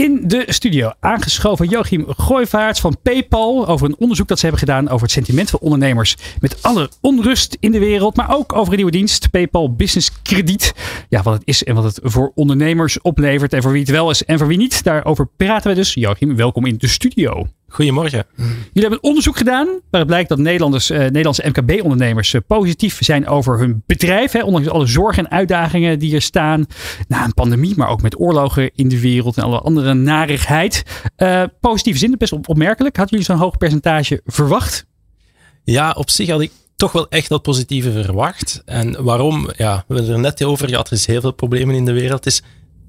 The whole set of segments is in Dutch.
In de studio aangeschoven Joachim Gooivaerts van PayPal over een onderzoek dat ze hebben gedaan over het sentiment van ondernemers met alle onrust in de wereld, maar ook over een nieuwe dienst, PayPal Business Krediet. Ja, wat het is en wat het voor ondernemers oplevert en voor wie het wel is en voor wie niet. Daarover praten we dus. Joachim, welkom in de studio. Goedemorgen. Jullie hebben een onderzoek gedaan waaruit blijkt dat Nederlanders, eh, Nederlandse MKB-ondernemers eh, positief zijn over hun bedrijf. Hè, ondanks alle zorgen en uitdagingen die er staan. Na een pandemie, maar ook met oorlogen in de wereld en alle andere narigheid. Eh, positieve zin, best op- opmerkelijk. Hadden jullie zo'n hoog percentage verwacht? Ja, op zich had ik toch wel echt dat positieve verwacht. En waarom? Ja, we hebben er net over gehad. Er is heel veel problemen in de wereld. Is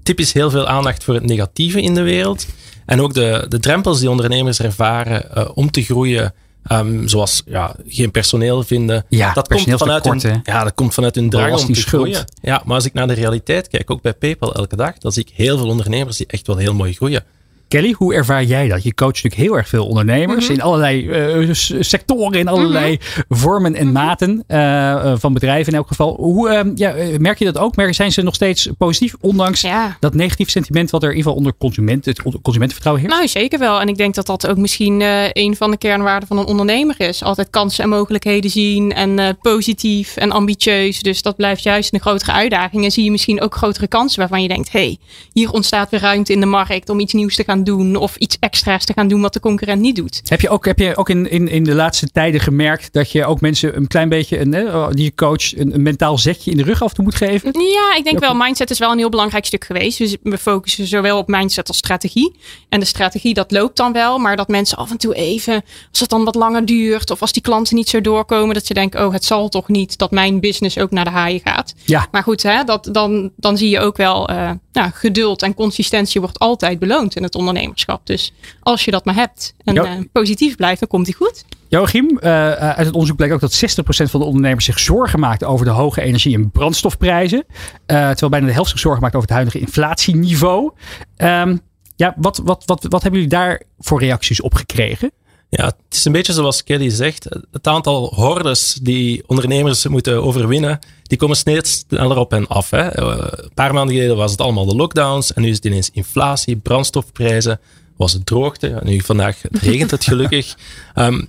typisch heel veel aandacht voor het negatieve in de wereld. En ook de, de drempels die ondernemers ervaren eh, om te groeien. ehm, zoals ja, geen personeel vinden. Ja, dat komt vanuit hun, ja, dat komt vanuit hun drang om te Belastingschuld. groeien. Ja, maar als ik naar de realiteit kijk, ook bij PayPal elke dag, dan zie ik heel veel ondernemers die echt wel heel mooi groeien. Kelly, hoe ervaar jij dat? Je coacht natuurlijk heel erg veel ondernemers in allerlei eh, sectoren, in allerlei vormen en maten eh, eh, van bedrijven in elk geval. Hoe eh, ja, merk je dat ook? Merken, zijn ze nog steeds positief, ondanks Ja. dat negatief sentiment wat er in ieder geval onder consument, het consumentenvertrouwen heerst? Nou, zeker wel. En ik denk dat dat ook misschien een van de kernwaarden van een ondernemer is. Altijd kansen en mogelijkheden zien en positief en ambitieus. Dus dat blijft juist een grotere uitdaging. En zie je misschien ook grotere kansen waarvan je denkt... hé, hey, hier ontstaat weer ruimte in de markt om iets nieuws te gaan doen... of iets extra's te gaan doen wat de concurrent niet doet. Heb je ook, heb je ook in, in, in de laatste tijden gemerkt dat je ook mensen een klein beetje, een, die je coach, een, een mentaal zetje in de rug af toe moet geven? Ja, ik denk wel, mindset is wel een heel belangrijk stuk geweest. Dus we focussen zowel op mindset als strategie. En de strategie, dat loopt dan wel. Maar dat mensen af en toe even, als het dan wat langer duurt... of als die klanten niet zo doorkomen... dat ze denken, oh, het zal toch niet dat mijn business ook naar de haaien gaat. Ja. Maar goed, hè, dat, dan, dan zie je ook wel... eh, nou, geduld en consistentie wordt altijd beloond in het ondernemerschap. Dus als je dat maar hebt en eh, positief blijft, dan komt die goed. Joachim, eh, eh, uit het onderzoek blijkt ook dat 60% van de ondernemers zich zorgen maakt over de hoge energie- en brandstofprijzen. Terwijl bijna de helft zich zorgen maakt over het huidige inflatieniveau. Ehm, ja, wat, wat, wat, wat hebben jullie daar voor reacties op gekregen? Ja, het is een beetje zoals Kelly zegt. Het aantal hordes die ondernemers moeten overwinnen, die komen steeds sneller op en af. Hè. Eh, Een paar maanden geleden was het allemaal de lockdowns en nu is het ineens inflatie, brandstofprijzen, was het droogte. Nu vandaag regent het gelukkig. Ehm,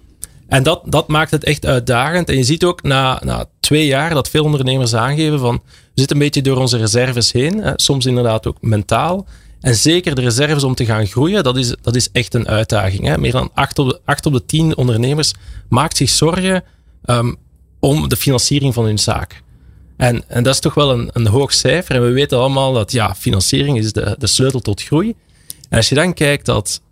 en dat, dat maakt het echt uitdagend. En je ziet ook na, na twee jaar dat veel ondernemers aangeven van we zitten een beetje door onze reserves heen. Hè. Soms inderdaad ook mentaal. En zeker de reserves om te gaan groeien, dat is, dat is echt een uitdaging. Hè. Meer dan 8 op, de, acht op de 10 ondernemers maakt zich zorgen ehm, om de financiering van hun zaak. En, en dat is toch wel een, een hoog cijfer. En we weten allemaal dat ja, financiering is de, de sleutel tot groei. En als je dan kijkt dat 88%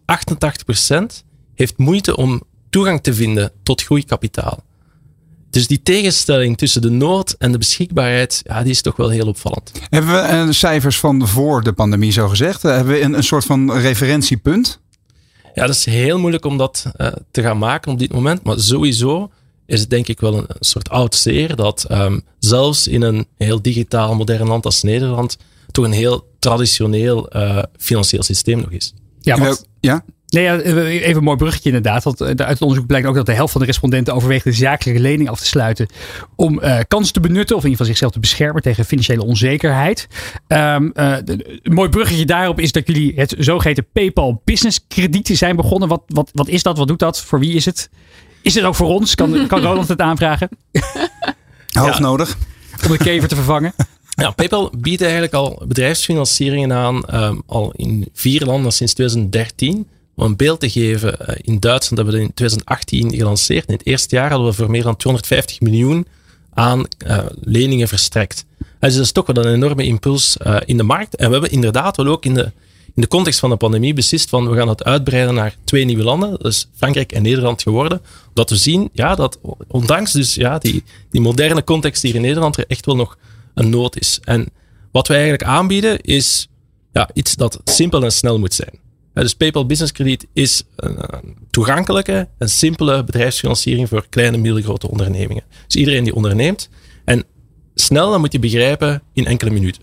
heeft moeite om toegang te vinden tot groeikapitaal. Dus die tegenstelling tussen de nood en de beschikbaarheid, ja, die is toch wel heel opvallend. Hebben we eh, cijfers van voor de pandemie zo gezegd? Eh, Hebben we een, een soort van referentiepunt? Ja, dat is heel moeilijk om dat eh, te gaan maken op dit moment. Maar sowieso is het denk ik wel een, een soort oud zeer dat ehm, zelfs in een heel digitaal modern land als Nederland toch een heel traditioneel eh, financieel systeem nog is. Ja, we- ja? Nee, ja, even een mooi bruggetje inderdaad. Want eh, uit het onderzoek blijkt ook dat de helft van de respondenten overweegt een zakelijke lening af te sluiten. Om eh kansen te benutten of in ieder geval zichzelf te beschermen tegen financiële onzekerheid. Ehm, eh, een mooi bruggetje daarop is dat jullie het zogeheten PayPal Business Krediet zijn begonnen. Wat, wat, wat is dat? Wat doet dat? Voor wie is het? Is het ook voor ons? Kan, kan Roland het aanvragen? Hoog nodig. Om de kever te vervangen? Ja, PayPal biedt eigenlijk al bedrijfsfinancieringen aan, ehm, al in vier landen sinds 2013. Om een beeld te geven, eh, in Duitsland hebben we in 2018 gelanceerd. In het eerste jaar hadden we voor meer dan 250 miljoen aan eh, leningen verstrekt. Eh, Dus dat is toch wel een enorme impuls in de markt. En we hebben inderdaad wel ook in de, in de context van de pandemie beslist van we gaan het uitbreiden naar twee nieuwe landen. Is Frankrijk en Nederland geworden. Dat we zien ja, dat ondanks dus, ja, die, die moderne context hier in Nederland er echt wel nog een nood is. En wat wij eigenlijk aanbieden is ja, iets dat simpel en snel moet zijn. Dus PayPal Business Krediet is een eh, toegankelijke en simpele bedrijfsfinanciering voor kleine en middelgrote ondernemingen. Dus iedereen die onderneemt. En snel, dan moet je begrijpen, in enkele minuten.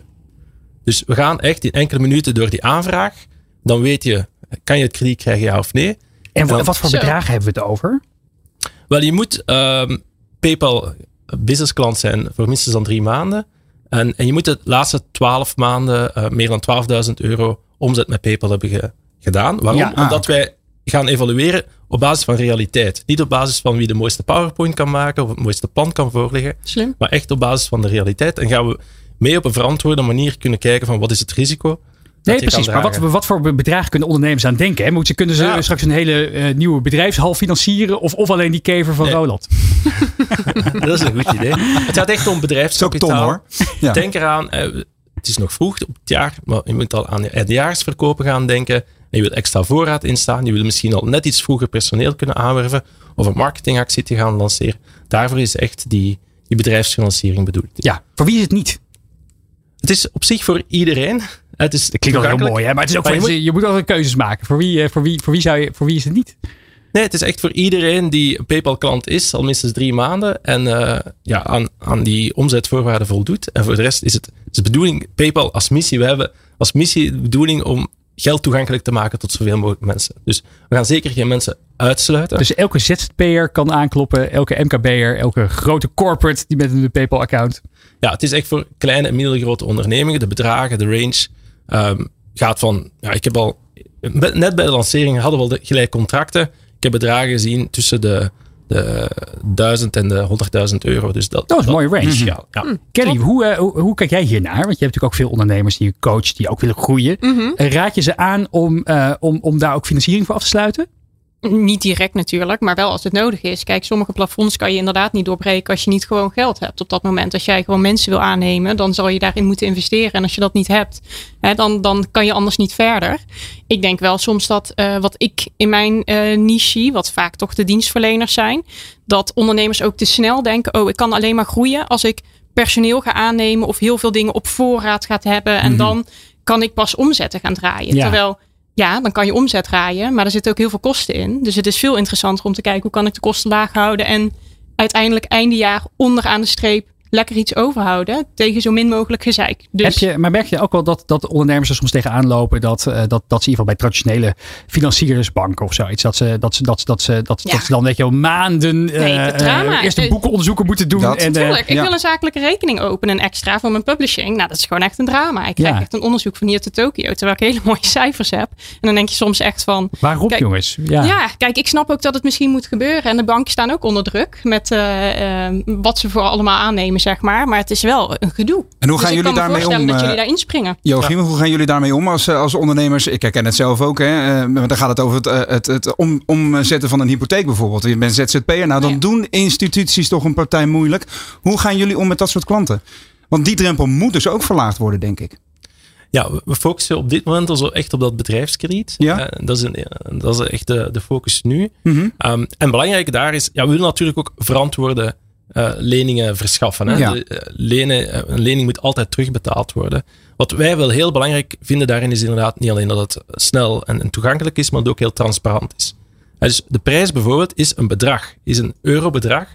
Dus we gaan echt in enkele minuten door die aanvraag. Dan weet je, kan je het krediet krijgen, ja of nee? En wat voor bedragen hebben we het over? Wel, je moet ehm, PayPal business klant zijn voor minstens dan drie maanden. En, en je moet de laatste twaalf maanden eh, meer dan 12.000 euro omzet met PayPal hebben ge- gedaan. Waarom? Ja, ah, Omdat wij gaan evalueren op basis van realiteit. Niet op basis van wie de mooiste PowerPoint kan maken of het mooiste plan kan voorleggen. Slim. Maar echt op basis van de realiteit. En gaan we mee op een verantwoorde manier kunnen kijken van wat is het risico. Nee, je precies. Maar wat, wat voor bedragen kunnen ondernemers aan denken? Hè? Moeten, kunnen ze Ja. straks een hele eh, nieuwe bedrijfshal financieren? Of, of alleen die kever van Nee. Roland? Dat is een goed idee. Het gaat echt om Dat is ook bedrijfskapitaal. ton hoor. Ja. Denk eraan, eh, het is nog vroeg op het jaar, maar je moet al aan je eindejaarsverkopen gaan denken. En je wil extra voorraad instaan. Je wil misschien al net iets vroeger personeel kunnen aanwerven. Of een marketingactie te gaan lanceren. Daarvoor is echt die, die bedrijfsfinanciering bedoeld. Ja, voor wie is het niet? Het is op zich voor iedereen. Het is klinkt wel heel mooi, hè? maar het is ook Maar voor je je, je moet altijd keuzes maken. Voor wie, eh, voor wie, voor wie, zou je, voor wie is het niet? Nee, het is echt voor iedereen die PayPal-klant is, al minstens drie maanden. En eh, ja, aan, aan die omzetvoorwaarden voldoet. En voor de rest is het is de bedoeling, PayPal als missie. We hebben als missie de bedoeling om geld toegankelijk te maken tot zoveel mogelijk mensen. Dus we gaan zeker geen mensen uitsluiten. Dus elke ZZP'er kan aankloppen, elke MKB'er, elke grote corporate die met een PayPal-account. ja, het is echt voor kleine en middelgrote ondernemingen. De bedragen, de range ehm, gaat van, ja, ik heb al, net bij de lancering hadden we al de, gelijk contracten. Ik heb bedragen gezien tussen de, de 1000 en de 100.000 euro. Dus dat, Dat is een mooie range. Ja, ja. Kelly, hoe, eh, hoe, hoe kijk jij hiernaar? Want je hebt natuurlijk ook veel ondernemers die je coacht, die ook willen groeien. Eh, Raad je ze aan om, eh, om, om daar ook financiering voor af te sluiten? Niet direct natuurlijk, maar wel als het nodig is. Kijk, sommige plafonds kan je inderdaad niet doorbreken als je niet gewoon geld hebt op dat moment. Als jij gewoon mensen wil aannemen, dan zal je daarin moeten investeren. En als je dat niet hebt, hè, dan, dan kan je anders niet verder. Ik denk wel soms dat eh, wat ik in mijn eh, niche zie, wat vaak toch de dienstverleners zijn, dat ondernemers ook te snel denken: oh, ik kan alleen maar groeien als ik personeel ga aannemen of heel veel dingen op voorraad gaat hebben. En dan kan ik pas omzetten gaan draaien. Ja. Terwijl ja, dan kan je omzet draaien, maar er zitten ook heel veel kosten in. Dus het is veel interessanter om te kijken hoe kan ik de kosten laag houden en uiteindelijk einde jaar onderaan de streep lekker iets overhouden tegen zo min mogelijk gezeik. Dus Heb je, maar merk je ook wel dat, dat ondernemers er soms tegenaan lopen dat, eh, dat, dat ze in ieder geval bij traditionele financiersbanken of zoiets, dat ze, dat ze, dat, ze- dat ze, dat, Ja. dat ze dan weet je wel, maanden eh, Nee, eh, eerst de Eh, boekenonderzoeken moeten doen. dat- en, eh, Tuurlijk, ik ja. wil een zakelijke rekening openen extra voor mijn publishing. Nou, dat is gewoon echt een drama. Ik krijg Ja. echt een onderzoek van hier tot Tokio, terwijl ik hele mooie cijfers heb. En dan denk je soms echt van, waarom Kijk, jongens? Ja. Ja. kijk, ik snap ook dat het misschien moet gebeuren. En de banken staan ook onder druk met eh, eh, wat ze voor allemaal aannemen, zeg maar. Maar het is wel een gedoe. En hoe Dus gaan jullie daarmee om? dat eh, jullie daar inspringen. Joachim, hoe gaan jullie daarmee om als, eh, als ondernemers? Ik herken het zelf ook. Hè? eh, maar dan gaat het over het, eh, het, het om, omzetten van een hypotheek bijvoorbeeld. Je bent ZZP'er. Nou, dan Ja. doen instituties toch een partij moeilijk. Hoe gaan jullie om met dat soort klanten? Want die drempel moet dus ook verlaagd worden, denk ik. Ja, we- focussen op dit moment al zo echt op dat bedrijfskrediet. Ja. Eh, dat, is een, eh, dat is echt de, de focus nu. Mhm. Ehm, en belangrijk daar is, ja, we willen natuurlijk ook verantwoorde eh, leningen verschaffen. Hè? Ja. De, eh, lenen, eh, een lening moet altijd terugbetaald worden. Wat wij wel heel belangrijk vinden daarin is inderdaad niet alleen dat het snel en, en toegankelijk is, maar dat het ook heel transparant is. Dus de prijs bijvoorbeeld is een bedrag, is een eurobedrag.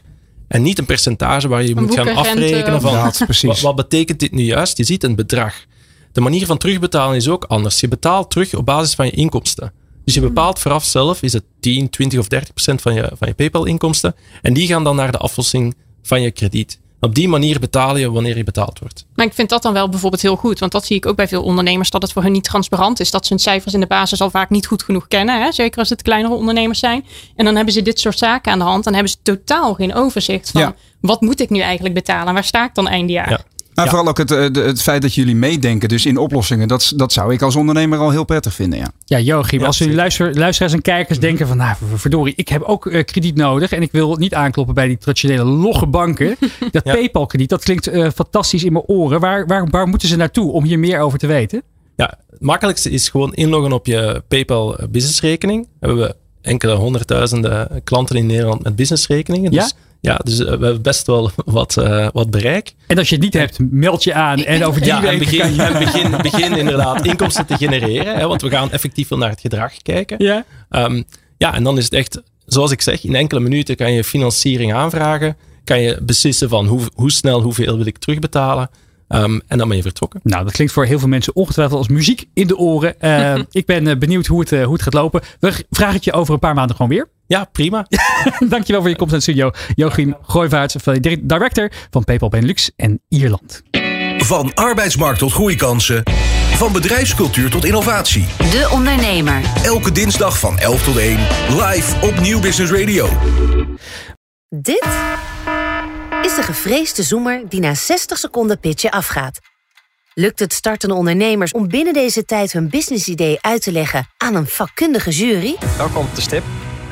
En niet een percentage waar je moet gaan afrekenen van Ja, precies. wat, wat betekent dit nu juist? Je ziet een bedrag. De manier van terugbetalen is ook anders. Je betaalt terug op basis van je inkomsten. Dus je bepaalt vooraf zelf, is het 10, 20 of 30 procent van je, van je PayPal-inkomsten. En die gaan dan naar de aflossing van je krediet. Op die manier betaal je wanneer je betaald wordt. Maar ik vind dat dan wel bijvoorbeeld heel goed. Want dat zie ik ook bij veel ondernemers. Dat het voor hun niet transparant is. Dat ze hun cijfers in de basis al vaak niet goed genoeg kennen. Hè? Zeker als het kleinere ondernemers zijn. En dan hebben ze dit soort zaken aan de hand. Dan hebben ze totaal geen overzicht van. Ja. Wat moet ik nu eigenlijk betalen? Waar sta ik dan eindejaar? Ja. Ja. Vooral ook het, eh, het feit dat jullie meedenken dus in oplossingen. Dat, dat zou ik als ondernemer al heel prettig vinden. Ja. Ja, Joachim, Ja, als jullie luister, luisteraars en kijkers denken van, nou, verdorie, ik heb ook eh, krediet nodig en ik wil niet aankloppen bij die traditionele logge banken. Dat Ja. PayPal-krediet, dat klinkt eh, fantastisch in mijn oren. Waar, waar, waar moeten ze naartoe om hier meer over te weten? Ja, het makkelijkste is gewoon inloggen op je PayPal businessrekening. We hebben enkele honderdduizenden klanten in Nederland met businessrekeningen. Dus, ja, dus eh, we hebben best wel wat, eh, wat bereik. En als je het niet hebt, meld je aan. En over drie Ja, en weken kan begin, je... en begin, begin inderdaad inkomsten te genereren. Hè, want we gaan effectief naar het gedrag kijken. Ja? Ehm, ja, en dan is het echt, zoals ik zeg, in enkele minuten kan je financiering aanvragen. Kan je beslissen van hoe, hoe snel, hoeveel wil ik terugbetalen. Ehm, en dan ben je vertrokken. Nou, dat klinkt voor heel veel mensen ongetwijfeld als muziek in de oren. Uh, ik ben uh, benieuwd hoe het, hoe het gaat lopen. We vragen het je over een paar maanden gewoon weer. Ja, prima. Dankjewel voor je komst naar de studio. Joachim Gooivaerts, director van PayPal Benelux en Ierland. Van arbeidsmarkt tot groeikansen. Van bedrijfscultuur tot innovatie. De Ondernemer. Elke dinsdag van 11 tot 1. Live op Nieuw Business Radio. Dit is de gevreesde zoemer die na 60 seconden pitchen afgaat. Lukt het startende ondernemers om binnen deze tijd hun businessidee uit te leggen aan een vakkundige jury? Welkom op de stip.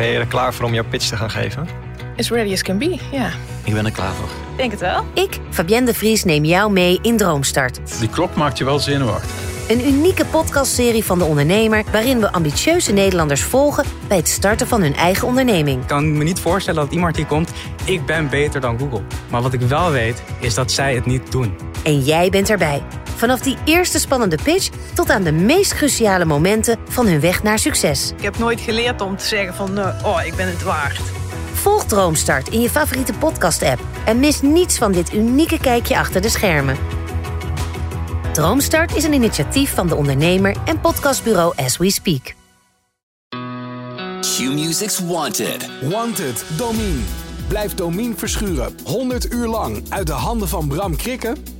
Ben je er klaar voor om jouw pitch te gaan geven? As ready as can be, ja. Ik ben er klaar voor. Denk het wel. Ik, Fabienne de Vries, neem jou mee in Droomstart. Die klok maakt je wel zenuwachtig. Een unieke podcastserie van de ondernemer... waarin we ambitieuze Nederlanders volgen... bij het starten van hun eigen onderneming. Ik kan me niet voorstellen dat iemand hier komt... ik ben beter dan Google. Maar wat ik wel weet, is dat zij het niet doen. En jij bent erbij. Vanaf die eerste spannende pitch... tot aan de meest cruciale momenten van hun weg naar succes. Ik heb nooit geleerd om te zeggen van... oh, ik ben het waard. Volg Droomstart in je favoriete podcast-app... en mis niets van dit unieke kijkje achter de schermen. Droomstart is een initiatief van de ondernemer en podcastbureau As We Speak. Q-Music's Wanted. Wanted, Domine. Blijf Domine verschuren 100 uur lang uit de handen van Bram Krikken?